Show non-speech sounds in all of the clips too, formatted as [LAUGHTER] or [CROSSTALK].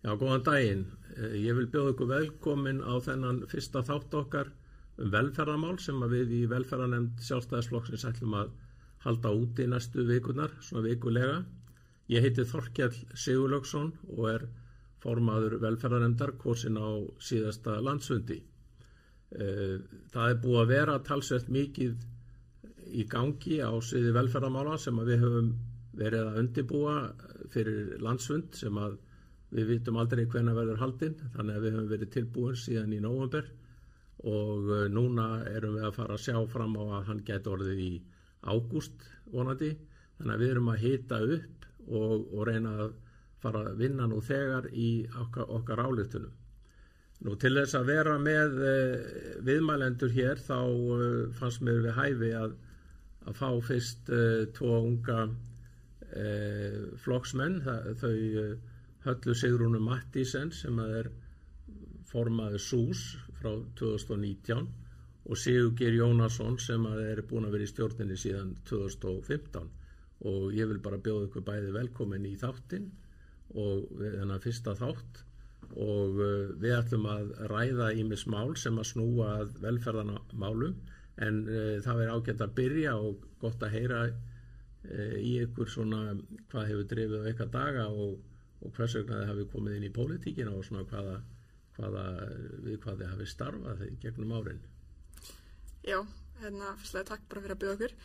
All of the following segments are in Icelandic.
Já, góðan daginn. Eh, ég vil bjóða ykkur velkomin á þennan fyrsta þátt okkar um velferðarmál sem við í velferðarnemnd sjálfstæðisflokksins ætlum að halda úti næstu vikunar, svona vikulega. Ég heiti Þorkjell Sigurlaugsson og er formaður velferðarnemndar kursin á síðasta landsfundi. Eh, það er búið að vera talsvert mikið í gangi á sviði velferðarmála sem við höfum verið að undibúa fyrir landsfund sem að við vitum aldrei hvena verður haldinn þannig að við höfum verið tilbúin síðan í nógumber og uh, núna erum við að fara að sjá fram á að hann geti orðið í ágúst vonandi þannig að við erum að hita upp og, og reyna að fara að vinna nú þegar í okkar, okkar álíftunum. Nú til þess að vera með uh, viðmælendur hér þá uh, fannst mér við hæfi að, að fá fyrst tvo unga uh, flokksmenn, þau Höllu Sigrúnu Mattísen sem að er formaði SÚS frá 2019 og Sigurgeir Jónasson sem að er búin að vera í stjórninni síðan 2015 og ég vil bara bjóða ykkur bæði velkomin í þáttin og þennan fyrsta þátt. Og uh, við ætlum að ræða ímis mál sem að snúa að velferðanamálum en uh, það er ágætt að byrja og gott að heyra uh, í ykkur svona hvað hefur drifið á eitthvað daga og og hvers vegna þið hafi komið inn í pólitíkina og svona hvaða, hvaða við hvað þið hafi starfað gegnum árin? Já, hérna fyrstulega takk bara fyrir að byggja okkur.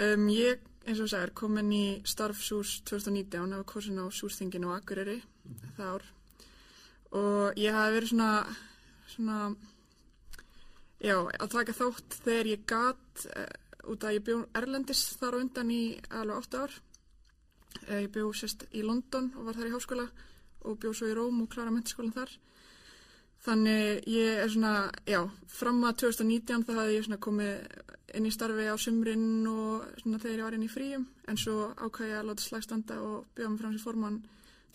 Um, Ég, eins og sagður, kom inn í starfsús 2019 af kursin á sústinginu á Akureyri mm það ár. Og ég hafi verið svona svona já, að taka þótt þegar ég gat uh, út að ég bjó Erlendis þar undan í alveg 8 ár. Eh, ég bjó sérst í London og var þar í háskóla og bjó svo í Róm og klára mentiskólan þar. Þannig ég er svona, já, fram að 2019 það hafði ég svona komið inn í starfi á sumrin og svona þegar ég var inn í fríum en svo ákvæði ég að láta slagstanda og bjóða mig fram sem formann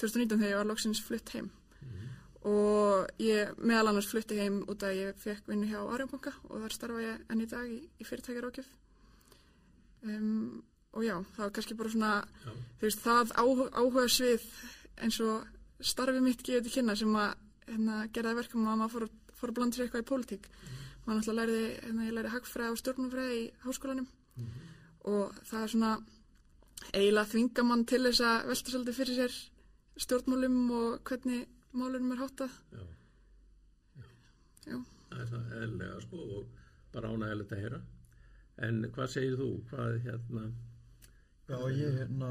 2019 þegar ég var loksins flutt heim. Mm. Og ég meðal annars flutti heim út að ég fekk vinnu hjá Arjónbanka og þar starfa ég enn í dag í, í fyrirtækjar ákjöf. Um, og já, það var kannski bara svona þú veist, það áhuga, áhuga svið eins og starfið mitt gefið til kynna sem að hérna, geraði verkum að maður fór, fór að blanda sér eitthvað í pólitík mm. maður náttúrulega læriði, hérna, ég læriði hagfræð og stjórnumfræð í háskólanum mm. og það er svona eiginlega þvinga mann til þess að velta svolítið fyrir sér stjórnmálum og hvernig málunum er háttað Já, já. já. Það er það eðlega sko og bara ánægilegt að heyra en hvað segir þú, hvað hérna Já, ég hérna,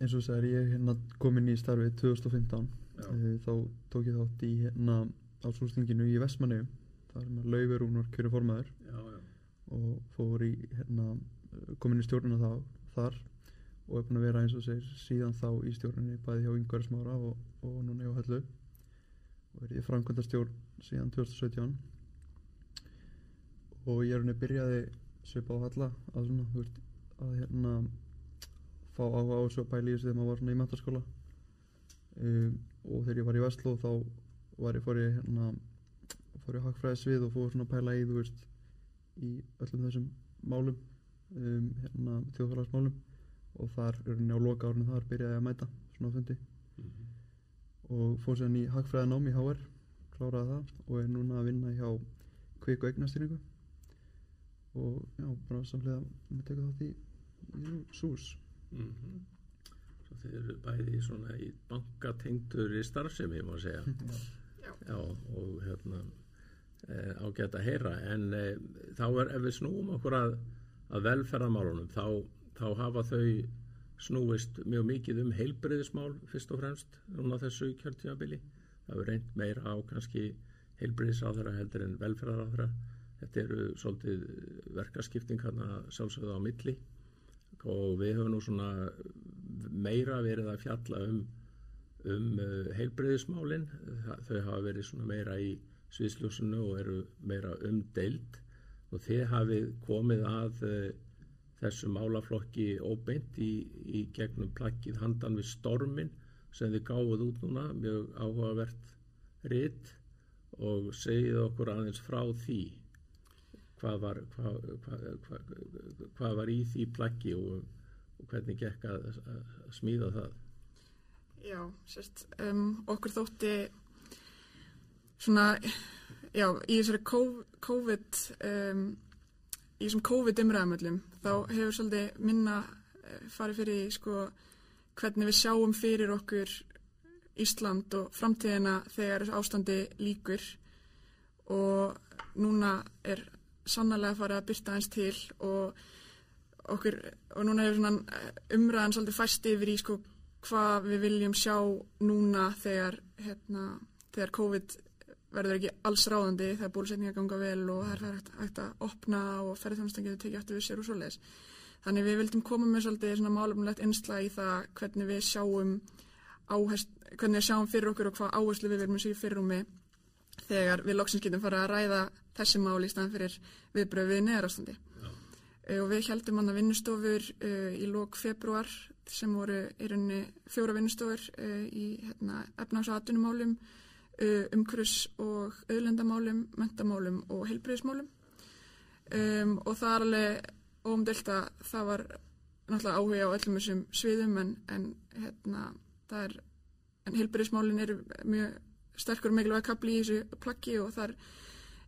eins og þú segir, ég hérna kom inn í starfið 2015 e, þá tók ég þátt í hérna á sústinginu í Vestmannu þar með Laufurún var kjöru formaður já, já. og fór í hérna, kom inn í stjórnuna þá, þar og er búin að vera eins og segir síðan þá í stjórnunni bæði hjá Yngvar Smára og, og núna hjá Höllu. Og er ég framkvæmda stjórn síðan 2017 og ég er hérna byrjaði svipa á Halla að svona, þú veist, að hérna fá áhuga á þessu að pæla í þessu þegar maður var svona í mentaskóla um, og þegar ég var í Vestló þá var ég fór ég hérna fór ég að hagfræði svið og fór svona að pæla í þú veist í öllum þessum málum um, hérna þjóðfélagsmálum. Og þar örnir á loka árinu þar byrjaði að mæta svona á fundi. Mm -hmm. og fór sér í hagfræði nám í HR kláraði það og er núna að vinna hjá kvik og eignastýringu. Og já, bara samlega með teka þátt í, í SÚS Mm -hmm. Svo þeir eru bæði svona í bankatengtur í starfsemi, má segja. Já. Já, og hérna e, ágætt að heyra. En e, þá er, ef við snúum okkur að, að velferðamálunum, þá, þá hafa þau snúist mjög mikið um heilbreyðismál fyrst og fremst núna þessu kjörtímabili. Það er reynd meira á kannski heilbreyðisáðara heldur en velferðaráðara. Þetta eru svolítið verkaskipting hérna sjálfsögða á milli og við höfum nú svona meira verið að fjalla um, um uh, heilbreyðismálin þau hafa verið svona meira í sviðsljósunu og eru meira umdeild. Og þið hafið komið að uh, þessu málaflokki óbeint í, í gegnum plakkið handan við stormin sem þið gáðuð út núna mjög áhugavert ritt og segið okkur aðeins frá því hvað var, hvað, hvað, hvað var í því plaggi og, og hvernig gekk að, að smíða það? Já, sérst, um, okkur þótti svona, já, í þessari COVID, um, í þessum COVID-umræðamöllum, þá hefur svolítið minna eh, farið fyrir sko, hvernig við sjáum fyrir okkur Ísland og framtíðina þegar þessu ástandi líkur og núna er sannarlega farið að byrta eins til og okkur, og núna hefur umræðan svolítið fæst yfir í sko hvað við viljum sjá núna þegar, hérna, þegar COVID verður ekki alls ráðandi þegar bólusetninga ganga vel og það er hægt, að opna og ferðarþjónustan getur tekið aftur við sér og svoleiðis. Þannig við vildum koma með svolítið svona málefnilegt einsla í það hvernig við sjáum áherst, hvernig við sjáum fyrir okkur og hvað áherslu við viljum sér fyrir rúmi þegar við loksins getum fara að ræða þessi mál í staðan fyrir viðbröð við neðarastandi. Uh, og við heldum hann að vinnustofur uh, í lók februar sem voru í rauninni fjóra vinnustofur uh, í hérna, efnags- og atvinnumálum, umhverfis- og auðlendamálum, mentamálum og heilbreyðismálum. Um, og það er alveg óumdelt að það var náttúrulega áhuga á öllum þessum sviðum en, en hérna, heilbreyðismálin eru mjög sterkur mikilvæg kapli í þessu plaggi og þar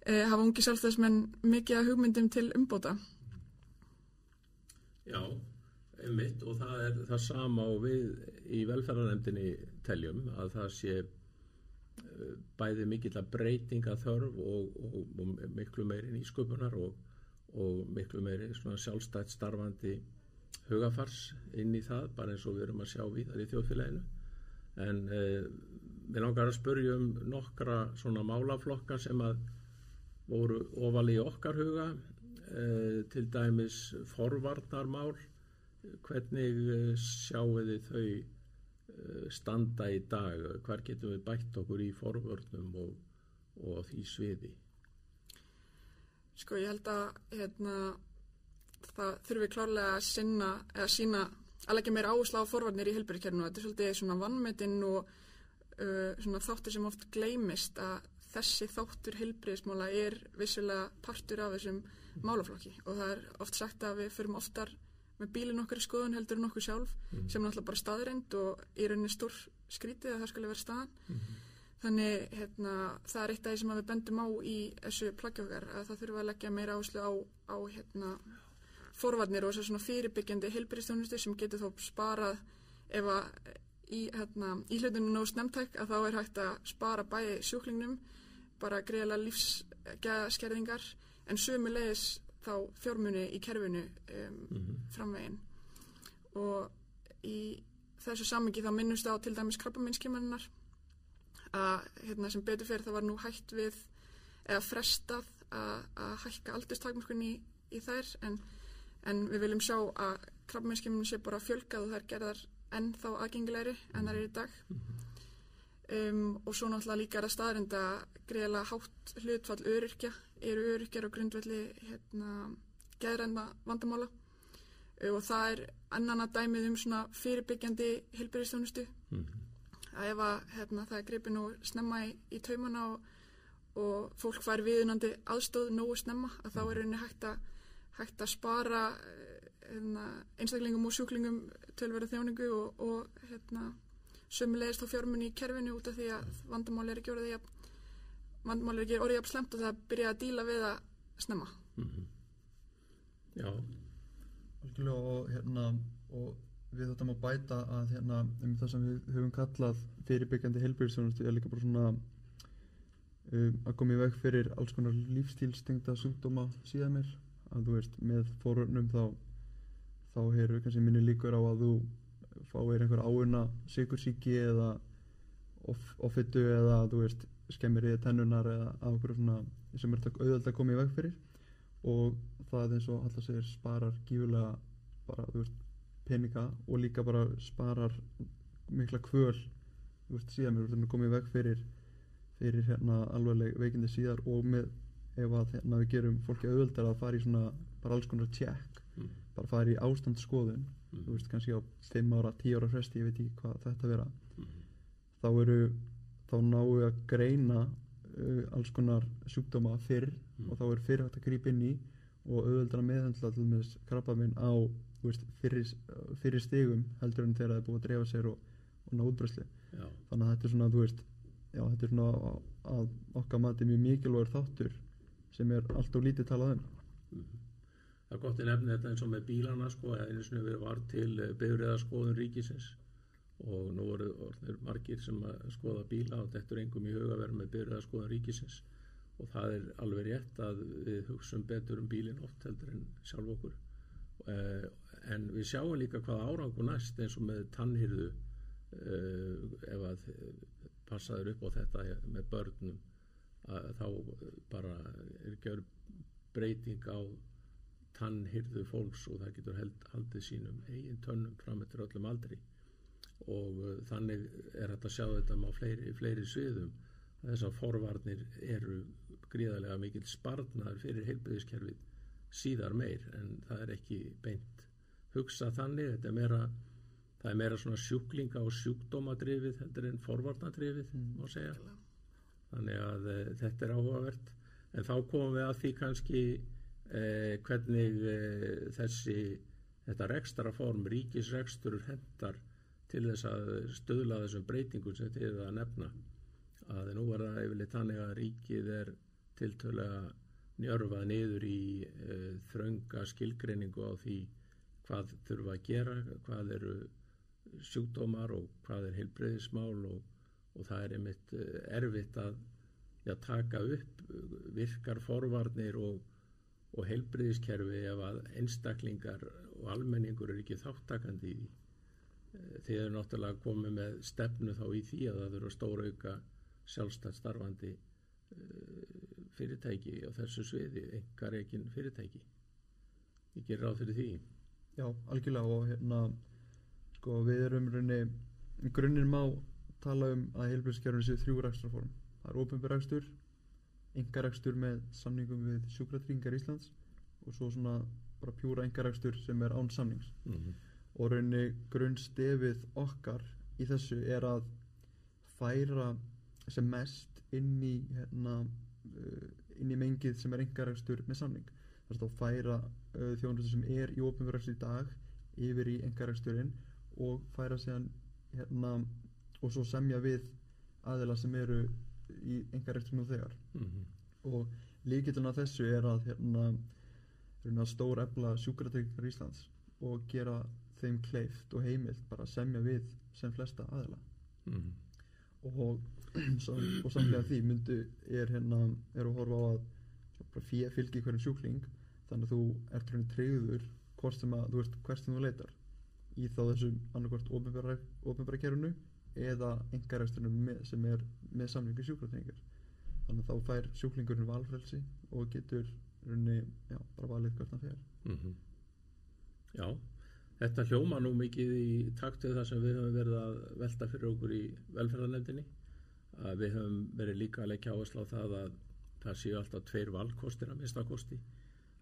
hafa ungi sjálfstæðismenn mikið að hugmyndum til umbóta. Já, einmitt og það er það sama og við í velferðarnefndinni teljum að það sé eh, bæði mikill að breytinga þörf og, og, og miklu meiri nýsköpunar og, og miklu meiri sjálfstætt starfandi hugafars inn í það bara eins og við erum að sjá við þar í þjóðfélaginu en eh, við langar að spurja um nokkra svona málaflokka sem að voru ofal í okkar huga eh, til dæmis forvarnarmál. Hvernig eh, sjáu þið þau eh, standa í dag? Hvar getum við bætt okkur í forvörnum og, og því sviði? Sko ég held að hérna, það þurfi klárlega að sinna eða sína leggja meira áherslu á forvarnir í helbærikernu þetta er svolítið svona vannmetinn og uh, svona þáttur sem oft gleymist að þessi þáttur helbriðismála er vissulega partur af þessum málaflokki og það er oft sagt að við förum oftar með bílinn okkar í skoðun heldur en okkur sjálf Mhm. sem er náttúrulega bara staðreind og í rauninni stór skrítið að það skulle vera staðan Mhm. þannig hérna, það er eitt af því sem við bendum á í þessu plaggi okkar að það þurfa að leggja meira áherslu á, á hérna, forvarnir og þess að svona fyrirbyggjandi heilbyrðistjónustu sem getur þó sparað ef að í, hérna, í hlutinu nóg snemtæk að þá er hægt að spara bæði sjúklingnum bara greiðlega lífsgerðingar en sömu leiðis þá fjármuni í kerfinu um, Mhm. framvegin og í þessu sammingi þá minnumst á til dæmis krabbameinskimannar að hérna, sem betur fyrir það var nú hægt við eða frestað að, hækka aldurstakmörkun í, í þær en, en við viljum sjá að krabbameinskimannar sé bara fjölgað og þær gerðar ennþá aðgengilegri en þær eru í dag. Um, og svo náttúrulega líka er að staðrinda greiðlega hátt hlutfall öryrkja eru öryrkjar á grundvelli hérna, geðrænda vandamála. Uh, og það er annan að dæmið um svona fyrirbyggjandi hilbyrðistjónustu Mhm. að ef að hérna, það er gripið nú snemma í, í taumana og, og fólk fær viðunandi aðstóð nógu snemma að þá er henni hægt að, hægt að spara hérna, einstaklingum og sjúklingum tölverða þjóningu og, og hérna, sömulegist þá fjármunni í kerfinu út af því að vandamál er ekki orðið jafn, vandamál er ekki orðið jafn slemt og það byrja að díla við að snemma. Mhm. Já, Algjörlega og hérna og við þetta má bæta að hérna um það sem við höfum kallað fyrirbyggjandi heilbyrðisþjónustu er líka bara svona um, að koma í veg fyrir alls konar lífstílstengda sjúkdóma síðan mér að þú veist með fórunum þá þá eru kannski minni líkur á að þú fáir einhver áuna sikursíki eða off, offittu eða þú veist skemmir í tennunar eða á okkur svona sem er auðvitað að koma í veg fyrir og það eins og alltaf segir sparar gífulega bara þú veist peninga og líka bara sparar mikla kvöl þú veist síðan þú veist komið veg fyrir fyrir hérna alvegleg veikindi síðar og með ef að hérna við gerum fólki auðvöldar að fara í svona bara alls konar Mhm. Bara fara í ástandsskoðun Mhm. þú veist kannski á 5 ára, 10 ára fresti ég veit ekki hvað þetta vera Mhm. þá eru þá náum við að greina uh, alls konar sjúkdóma fyrr Mhm. og þá er fyrr hægt að grípa inn í og auðveldar að meðhendla til með krabba minn á veist, fyrri, fyrri stigum heldur en þegar það er búið að dreifa sér og, og ná útbreyslu já, þannig að þetta er svona, þú veist já, þetta er svona að, okkar mati mjög mikilvægur þáttur sem er alltaf lítið talað um mhm. Það er gott að nefna þetta eins og með bílana sko, einu sinni við var til bifriðaskoðun ríkisins. Og nú voru orðnir margir sem að skoða bíla og þetta er engum í huga vera með bifriðaskoðun ríkisins. Og það er alveg rétt að við hugsum betur um bílinn oft heldur en sjálf okkur. Uh, en við sjáum líka hvað árangur næst eins og með tannhyrðu uh, ef að passaður upp á þetta með börnum að þá bara er gjör breyting á tannhyrðu fólks og það getur held, haldið sínum eigin tönnum fram eftir öllum aldri. Og uh, þannig er þetta að sjá þetta á fleiri, fleiri sviðum. Þessar forvarnir eru gríðarlega mikil sparnar fyrir heilbyrðiskerfið síðar meir en það er ekki beint hugsa þannig, þetta er meira það er meira svona sjúklinga og sjúkdómadrifið heldur en forvarnadrifið mm. má segja. þannig að e, þetta er áhugavert. En þá komum við að því kannski e, hvernig e, þessi þetta rekstraform ríkisrekstur hendar til þess að stöðla þessum breytingum sem þið að nefna. Að nú er það yfirleitt þannig að ríkið er tiltölega njörfað niður í uh, þrönga skilgreiningu á því hvað þurfa að gera, hvað eru sjúkdómar og hvað er heilbreyðismál og, og það er einmitt uh, erfitt að ja, taka upp virkar forvarnir og, og heilbreyðiskerfi ef að einstaklingar og almenningur eru ekki þáttakandi í því. Uh, þið eru náttúrulega komið með stefnu þá í því að það þurfa stóra auka sjálfstætt starfandi fyrirtæki á þessu sviði, engar eginn fyrirtæki. Ég ger ráð fyrir því. Já, algjörlega og hérna sko við erum raunni, grunnir má tala um að heilbjörnskerfinu séu þrjú rækstraform. Það er ofinbjörgstur, engarækstur með samningum við sjúkratringar Íslands og svo svona bara pjúra engarækstur sem er án samnings. Mm -hmm. Og raunni grunnstefið okkar í þessu er að færa sem mest inn í hérna Uh, inn í mengið sem er engarægstur með samning þess að færa uh, þjónustu sem er í ofinverðarslu í dag yfir í engarægsturinn og færa séðan hérna og svo semja við aðila sem eru í engarægstur nú þegar mm -hmm. og líkitun af þessu er að hérna stór efla sjúkratryggar Íslands og gera þeim kleift og heimilt bara semja við sem flesta aðila mm -hmm. og [CLEARS THROAT] og samlega því myndu er hérna er að horfa á að fylgi hverjum sjúkling þannig að þú ert hérna treyður hvort sem að þú veist hvert sem þú leitar í þá þessum annarkvært ofinbæra kerunu eða engaræstunum sem er með samlingu sjúkratningar þannig að þá fær sjúklingurinn valfrelsi og getur runni, já, bara valið hvert hann fer. Mm -hmm. Já, þetta hljóma nú mikið í taktið þar sem við höfum verið að velta fyrir okkur í velferðarnefndinni. Að við höfum verið líka að leggja áherslu á það að það séu alltaf tveir valkostir að mistakosti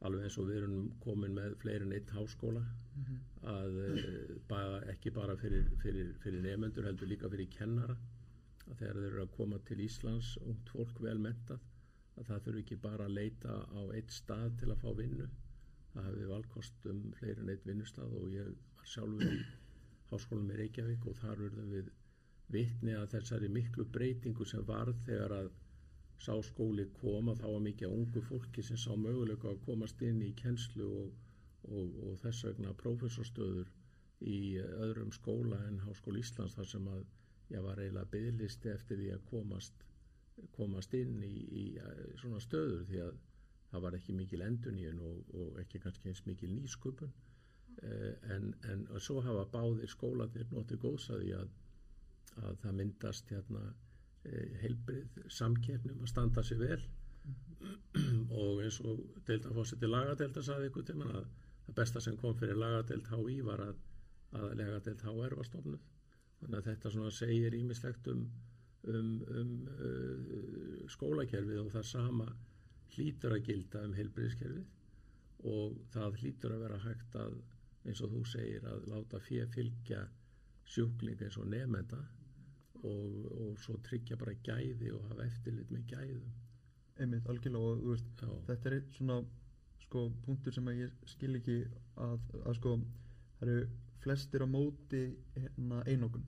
alveg eins og við erum komin með fleirin eitt háskóla mm -hmm. að eh, bara, ekki bara fyrir, fyrir, fyrir nefnendur heldur líka fyrir kennara að þegar þeir eru að koma til Íslands ungt fólk vel mentað að það þurfi ekki bara að leita á eitt stað til að fá vinnu það hefði valkost um fleirin eitt vinnustad og ég var sjálfur í háskólanum í Reykjavík og þar verðum við vitni að þessari miklu breytingu sem varð þegar að sá skóli koma þá var mikið að ungu fólki sem sá möguleika að komast inn í kennslu og, og, og þess vegna prófessorstöður í öðrum skóla en Háskóli Íslands þar sem að ég var eiginlega bygglisti eftir því að komast, komast inn í, í svona stöður því að það var ekki mikil enduníun og, og ekki kannski eins mikil nýsköpun. Eh, en, en svo hafa báðir skólanir notið góðsaði að að það myndast hérna, e, heilbrið samkeppnum að standa sér vel. Mm. og eins og deildafósiti lagadelda saði ykkur til mann að það besta sem kom fyrir lagadeld HÍ var að, að lagadeld HR var stofnuð. Þannig að þetta svona segir ímislegt um, um, um uh, skólakerfið og það sama hlýtur að gilda um heilbriðskerfið og það hlýtur að vera hægt að eins og þú segir að láta fyrir fylgja sjúkling eins og nefnda og, og svo tryggja bara gæði og hafa eftirlit með gæðum. Einmitt, algjörlega og veist, þetta er svona sko, punktur sem ég skil ekki að, að sko, það eru flestir á móti hérna, einokun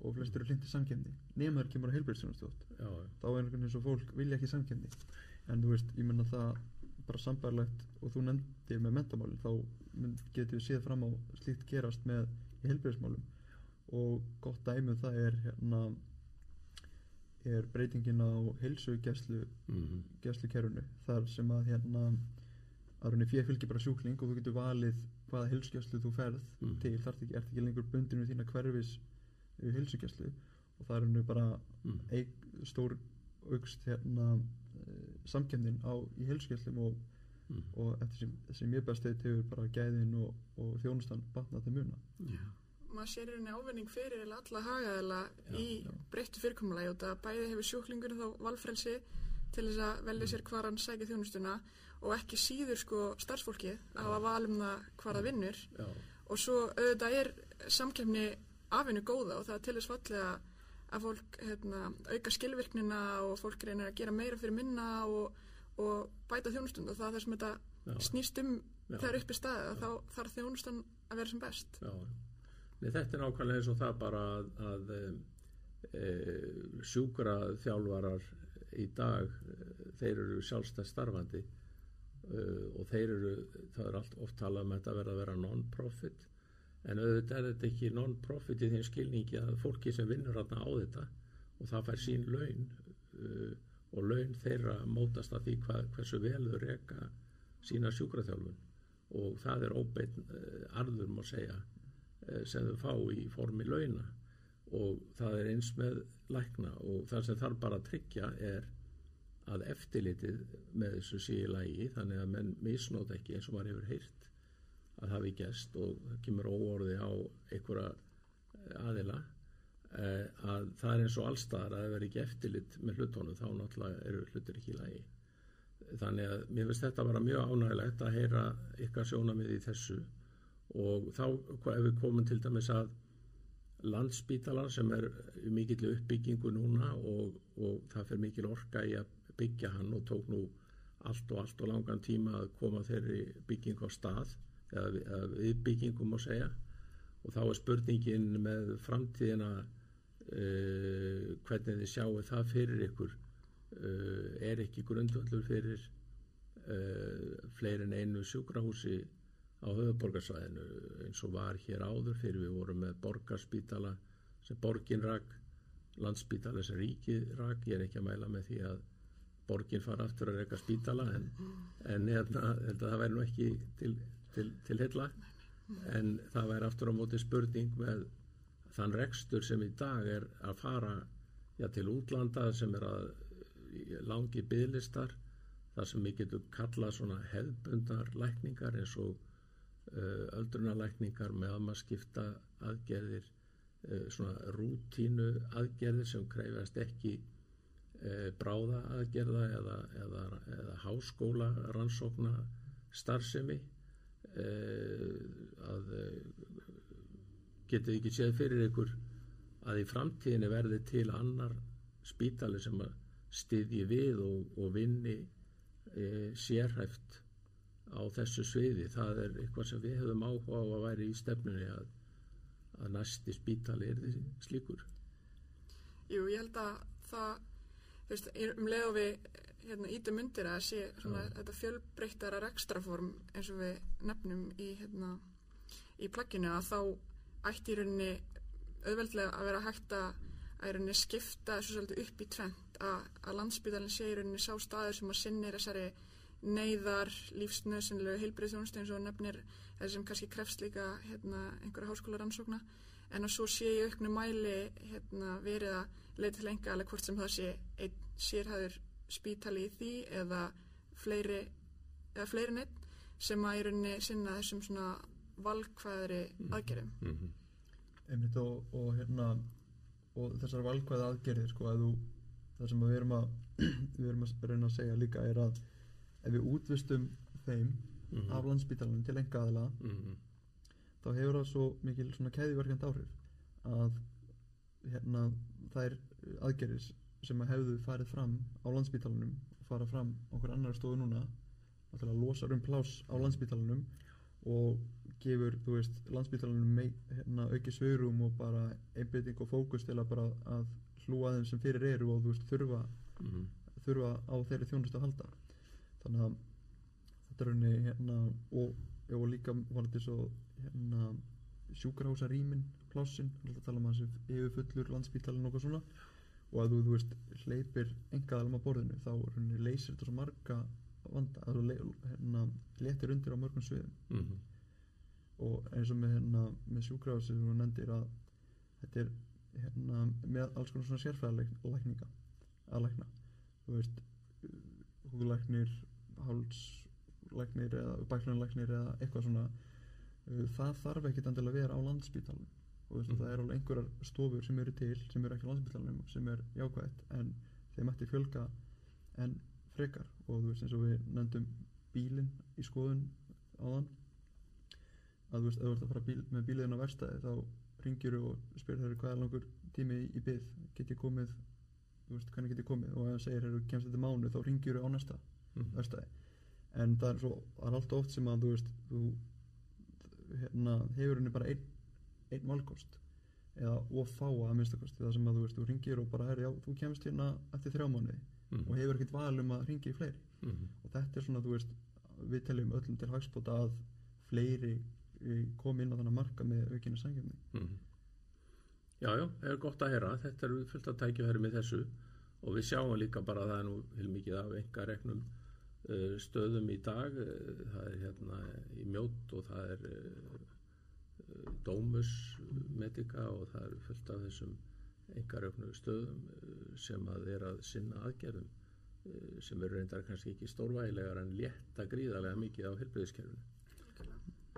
og flestir eru hlindi samkemni nema þeir kemur já, já, þá er einhvern veginn svo fólk vilja ekki samkemni en þú veist, ég menna það bara sambærlegt og þú nefndir með mentamálin þá getum við séð fram á slíkt gerast með í heilbreyðismálum og gott dæmið það er hérna er breytingin á heilsugæslu mhm, gæslukerfinu. Þar sem að hérna að rauninni fyrir fylgir bara sjúkling og þú getur valið hvaða heilsugæslu þú ferð Mm. til. Þar ekki, ert ekki lengur bundinu þína hverfis uh, heilsugæslu. Og það er rauninni bara mhm, eig, stór aukst hérna uh, samkemnin á í heilsugæslum og, mhm. og eftir sem, sem ég best hefur bara gæðin og, og þjónustan batnað til muna. Já, maður sér í rauninni ávinning fyrir eiginlega alla hagaðila Já, í breyttu fyrirkomulagi og það bæði hefur sjúklingur þá valfrelsi til þess að velja sér hvar hann sækja þjónustuna og ekki síður sko starfsfólkið að hafa val um það hvar það vinnur. Já, og svo auðvitað er samkefni afinu góða og það er til þess fallega að fólk hérna, auka skilvirknina og fólk reynir að gera meira fyrir minna og, og bæta þjónustund og það er það sem þetta já, snýst um Já. þegar upp í staðið að þá þarf þjónustan að vera sem best. Já. Nei, þetta er nákvæmlega eins og það bara að, að e, sjúkra þjálfarar í dag, e, þeir eru sjálfstæð starfandi e, og þeir eru, það er allt oft talað um þetta verða að vera non-profit en auðvitað er þetta ekki non-profit í þeim skilningi að fólki sem vinnur þarna á þetta og það fær sín laun uh, og laun þeirra mótast að því hvað, hversu vel þau reka sína sjúkraþjálfun. Og það er óbeinn uh, arður má segja sem þau fá í formi launa. Og það er eins með lækna. Og það sem þarf bara að tryggja er að eftirlitið með þessu sé í lægi þannig að menn misnóta ekki eins og maður hefur heyrt að hafi gæst og það kemur óorði á einhverja eh, aðila. Eh, að það er eins og allstaðar að það verði ekki eftirlit með hlutónu þá náttúrulega eru hlutir ekki í lagi. Þannig að mér finnst þetta bara mjög ánægilegt að heyra ykkar sjónamið í þessu og þá ef við komum til dæmis að landspítalan sem er mikill uppbyggingu núna og, og það fyrir mikil orka í að byggja hann og tók nú allt og allt og langan tíma að koma þeirri bygging á stað eða, við- byggingum að segja. Og þá er spurningin með framtíðina uh, hvernig þið sjáu það fyrir ykkur. Uh, er ekki grundvöldur fyrir uh, fleiri en einu sjúkrahúsi á höfuborgarsvæðinu eins og var hér áður fyrir við vorum með borgarspítala sem borgin rak landspítala sem ríkið rak. Ég er ekki að mæla með því að borgin fara aftur að reyka spítala en, en hérna, þetta það væri nú ekki til, til, til heilla. En það væri aftur á móti spurning með þann rekstur sem í dag er að fara já, til útlanda sem er að langi byðlistar þar sem við getum kallað svona hefðbundar lækningar eins og uh, öldrunarlækningar með að maður skipta aðgerðir uh, svona rútínu aðgerðir sem krefjast ekki uh, bráða aðgerða eða, eða, eða háskóla rannsókna starfsemi að getið ekki séð fyrir ykkur að í framtíðinni verði til annar spítali sem að styðji við og, og vinni e, sérhæft á þessu sviði. Það er eitthvað sem við hefðum áhuga á að væri í stefnunni að, að næsti spítali er því slíkur. Jú, ég held að það, þú veist, um leið og við hérna, ítum undir að sé svona, Já. þetta fjölbreyttara rekstraform eins og við nefnum í, hérna, í plagginu að þá ætti í rauninni auðveldlega að vera hægt að, að í rauninni skipta þessu svolítið upp í tvent að, að landsbytalinn sé í rauninni sá staður sem að sinnir þessari neyðar, lífsnöðsynlegu heilbreyðþjónustu eins og nefnir þessi sem kannski krefst líka hérna, einhverja háskóla rannsókna en að svo sé í auknu mæli hérna, verið að leita til enga alveg hvort sem það sé einn sérhæður spítali í því eða fleiri eða fleiri neitt sem að í rauninni sinna þessum svona valkvæðri aðgerðum. Mm -hmm. einmitt og, og hérna og þessar valkvæða aðgerðir sko að þú það sem við erum að [CLEARS THROAT] við erum að reyna að segja líka er að ef við útvistum þeim Mhm. af landsbítalunum til enga aðila Mm þá hefur það svo mikil svona keðiverkand áhrif að hérna þær aðgerðis sem að hefðu farið fram á landsbítalunum og fara fram okkur annar stofu núna náttúrulega losar um pláss á landsbítalunum og gefur, þú veist, landsbytalanum hérna, auki svörum og bara einbytting og fókus til að bara að hlúa þeim sem fyrir eru og þú veist, þurfa, mm. þurfa á þeirri þjónustu að halda þannig að þetta er henni hérna og, og líka var þetta svo hérna sjúkrahúsarýmin plássin, að tala um hans yfirfullur landsbytalinn og eitthvað svona. Og að þú, þú veist, hleypir engaðalum á borðinu þá henni leysir þetta svo marga vanda, að þú le, hérna, letir undir á mörgum sviðum. Mm. og eins og með, hérna, með sjúkrafis sem þú nefndir að þetta er hérna, með alls konar svona sérfræðalækninga að lækna. Þú veist, húðlæknir hálslæknir eða bæklunarlæknir eða eitthvað svona uh, það þarf ekkit endilega að vera á landsbítalunum og þú veist, Mhm. það er alveg einhverjar stofur sem eru til sem eru ekki á landsbítalunum sem er jákvætt en þeim ætti fjölga en frekar. Og þú veist eins og við nefndum bílinn í skoðun áðan að þú veist, ef þú ert að fara bíl, með bíliðin á verstaði þá ringjur og spyrir þeirri hvað er langur tími í, í byð get ég komið, þú veist, hvernig get ég komið? Og ef það segir, hefur kemst þetta mánu þá ringjur á næsta Mm. verstaði en það er svo, það er alltaf oft sem að þú veist, þú hérna, hefur henni bara einn einn valkost eða of fáa að minnstakosti það sem að þú veist, þú ringir og bara er, já, þú kemst hérna eftir þrjá mánuði Mm. og hefur ekkert val um að ringi í fleiri Mm. og þetta er svona, þú veist, við teljum öllum til hagspóta að fleiri eh, komi inn á þannig marka með aukinni sangjöfni. Mm. Já, já, það er gott að heyra. Þetta er fullt að tækifæri með þessu og við sjáum líka bara að það er nú vil mikið af enga reknum uh, stöðum í dag. Uh, það er hérna í mjótt og það er uh, Dómus Medica og það er fullt af þessum enga reknum stöðum sem að er að sinna aðgerðum sem eru reyndar kannski ekki stórvægilegar en létta gríðarlega mikið á helbriðiskerfinu.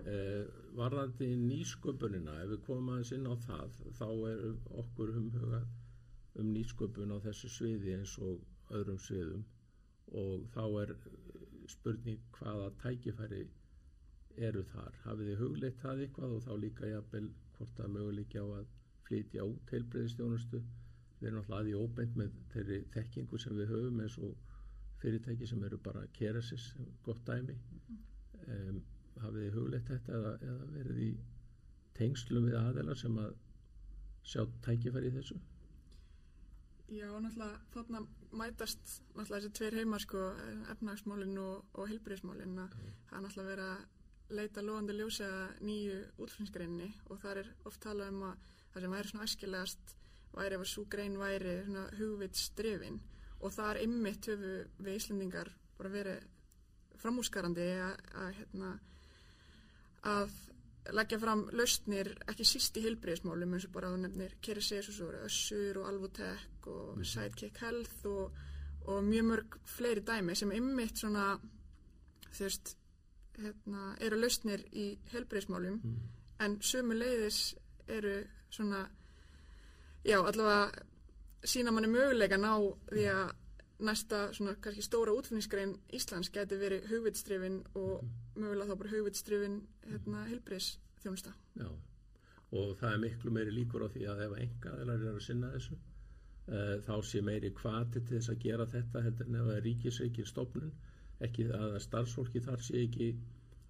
Eh, varðandi nýsköpunina ef við komum aðeins inn á það þá er okkur umhugað um nýsköpun á þessu sviði eins og öðrum sviðum og þá er eh, spurning hvaða tækifæri eru þar. Hafið þið hugleitt það eitthvað? Og þá líka jafnvel hvort það möguleiki á að flytja út heilbreyðistjónustu við erum alltaf aðið óbeint með þeirri þekkingu sem við höfum eins og fyrirtæki sem eru bara keresis, gott dæmi. Um, hafið þið hugleitt þetta eða, eða verið í tengslum við aðeila sem að sjá tækifæri í þessu? Já, náttúrulega þarna mætast náttúrulega þessi tveir heimar sko, efnagsmálinn og, og heilbríðismálinn að það er náttúrulega verið að leita loðandi ljósi að nýju útflutningsgreinni og þar er oft talað um að það sem væri svona æskilegast væri ef að svo grein væri svona hugvitsdrifin. Og þar ymmit höfu við Íslendingar bara verið framúskarandi að, að, hérna, að leggja fram lausnir ekki síst í heilbreyðismálum eins og bara nefnir Kerry Sesus og Össur og Alvotech og Mhm. Sidekick Health og, og mjög mörg fleiri dæmi sem ymmit svona þú veist hérna, eru lausnir í heilbreyðismálum mm. en sömu leiðis eru svona já allavega sína manni möguleika ná því að næsta svona kannski stóra útfinningsgrein Íslands geti verið hugvitstrifin og mögulega þá bara hugvitstrifin hérna heilbreyðsþjónusta Já, og það er miklu meiri líkur á því að ef engaðilar eru að sinna þessu uh, þá sé meiri kvati til þess að gera þetta heldur en ef það er ríkisreikin stofnun ekki að starfsfólki þar sé ekki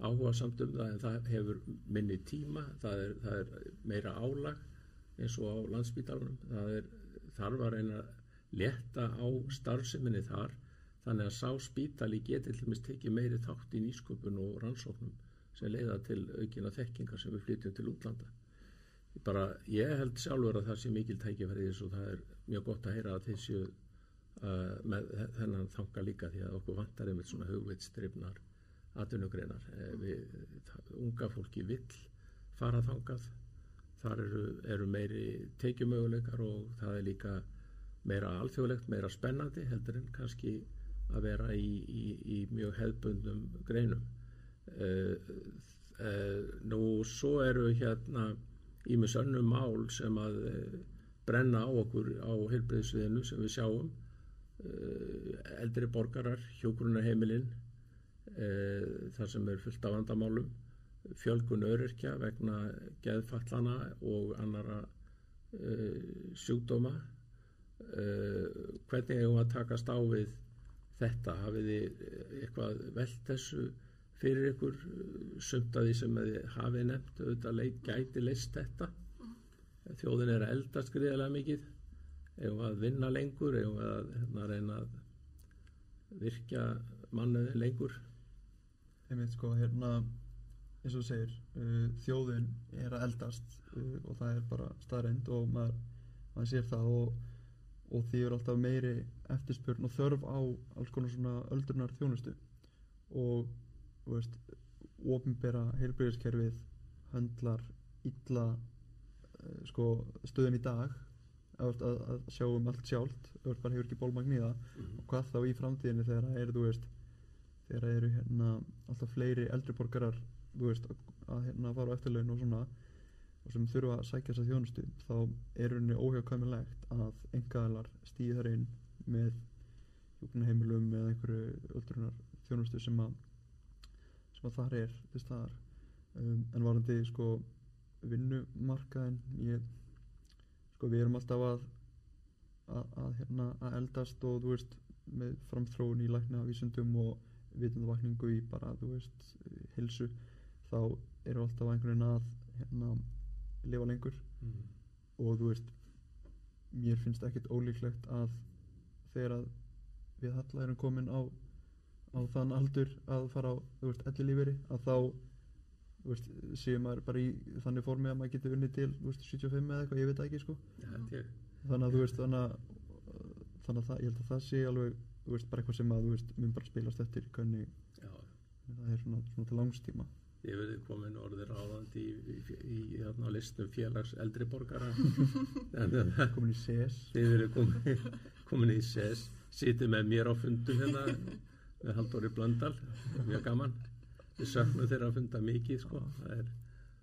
áhuga samt um það en það hefur minni tíma það er, það er meira álag eins og á landsbítalunum það er þarf að reyna að leta á starfseminni þar þannig að sá spítali geti til dæmis tekið meiri þátt í nýsköpun og rannsóknum sem leiða til aukina þekkingar sem við flytjum til útlanda. Ég Bara, ég held sjálfur að það sé mikil tækifæri í þessu og það er mjög gott að heyra að þeir séu uh, með þennan þanga líka því að okkur vantar einmitt svona hugvitstrifnar atvinnugreinar. Eh, við, það, unga fólki vill fara þangað, þar eru, eru meiri tekjumöguleikar og það er líka meira alþjóðlegt, meira spennandi heldur en kannski að vera í, í, í mjög hefðbundum greinum. Uh, uh, nú svo eru hérna ímis önnum mál sem að uh, brenna á okkur á heilbreyðsviðinu sem við sjáum. Eldri borgarar, hjókurunarheimilinn þar sem er fullt af vandamálum. Fjölgun öryrkja vegna geðfallana og annara sjúkdóma hvernig hefum að takast á við þetta? Hafið þið eitthvað velt þessu fyrir ykkur? Sumt að því sem hafið nefnt auðvitað gæti leist þetta. Þjóðin er að eldast gríðarlega mikið. Við að vinna lengur? Við að hérna, reyna að virkja mannuðin lengur? Einmitt sko hérna eins og segir uh, þjóðin er að eldast uh, og það er bara staðreind og maður, maður sér það og, og því er alltaf meiri eftirspurn og þörf á alls konar svona öldrunar þjónustu og þú veist ofinbera heilbyrðiskerfið höndlar illa uh, sko stöðun í dag. Að, að, að sjá um allt sjálft veist bara hefur ekki bólmagn í það og hvað þá í framtíðinni þegar það eru þú veist þegar það eru hérna alltaf fleiri eldri borgarar þú veist að, að hérna fara á eftirlaun og svona og sem þurfa að sækja þessa þjónustu þá er henni óhjákvæmilegt að engaðalar stíði þar inn með hjúknaheimilum eða einhverju öldrunar þjónustu sem að sem að þar er til staðar. Um, en varandi sko vinnumarkaðin ég sko við erum alltaf að að, að hérna að eldast og þú veist með framþróun í lækna vísundum og vitundavakningu í bara þú veist hilsu þá eru alltaf einhvern veginn að hérna lifa lengur. Mm. og þú veist mér finnst ekkert ólíklegt að þegar að við halla erum komin á, á þann aldur að fara á þú veist elli líferi að þá veist séum maður bara í þannig formi að maður getur unnið til veist 75 eða eitthvað ég veit ekki sko. Ja, þannig að þú veist þannig að, þannig að það, ég held að það sé alveg veist bara eitthvað sem að þú veist mun bara spilast eftir hvernig það er svona, svona til langstíma ég verði komin orðir áðandi í, í, í, í hérna listum félags eldri borgara [LAUGHS] en það komin í CS Þið verið komin, komin í SES, sitið með mér á fundum hérna með Halldóri Blöndal, mjög gaman. Við söknum þeirra að funda mikið, sko. Það er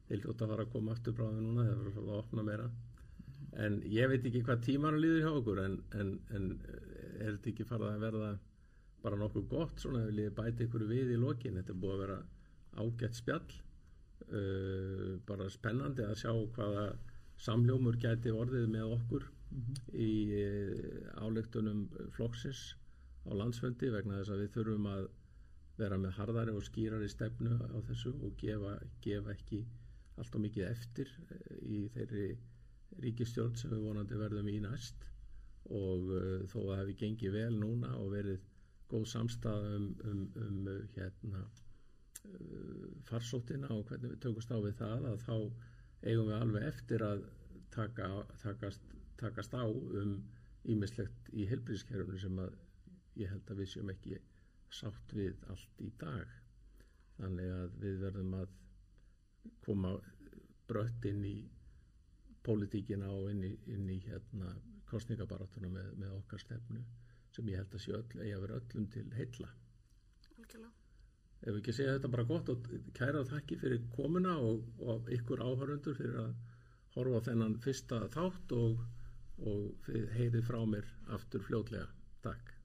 heiljótt að fara að koma aftur bráðið núna, það er að opna meira. En ég veit ekki hvað tímanu líður hjá okkur, en, en, en er þetta ekki farið að verða bara nokkuð gott, svona, vil ég bæta ykkur við í lokin. Þetta er búið að vera ágætt spjall, uh, bara spennandi að sjá hvaða samljómur gæti orðið með okkur í uh, álektunum flokksins á landsfundi vegna þess að við þurfum að vera með harðari og skýrari stefnu á þessu og gefa, gefa ekki allt og mikið eftir uh, í þeirri ríkistjórn sem við vonandi verðum í næst. Og uh, þó að það hefði gengið vel núna og verið góð samstað um, um, um hérna farsóttina og hvernig við tökumst á við það að þá eigum við alveg eftir að taka, takast, takast á um ímislegt í helbriðskerfunu sem að ég held að við séum ekki sátt við allt í dag þannig að við verðum að koma brött inn í pólitíkina og inn í, inn í hérna kostningabaratuna með, með okkar stefnu sem ég held að sé öll, að vera öllum til heilla Algjörlega. Ef ekki segja þetta bara gott og kæra þakki fyrir komuna og, og ykkur áhörundur fyrir að horfa þennan fyrsta þátt og, og heyrið frá mér aftur fljótlega. Takk.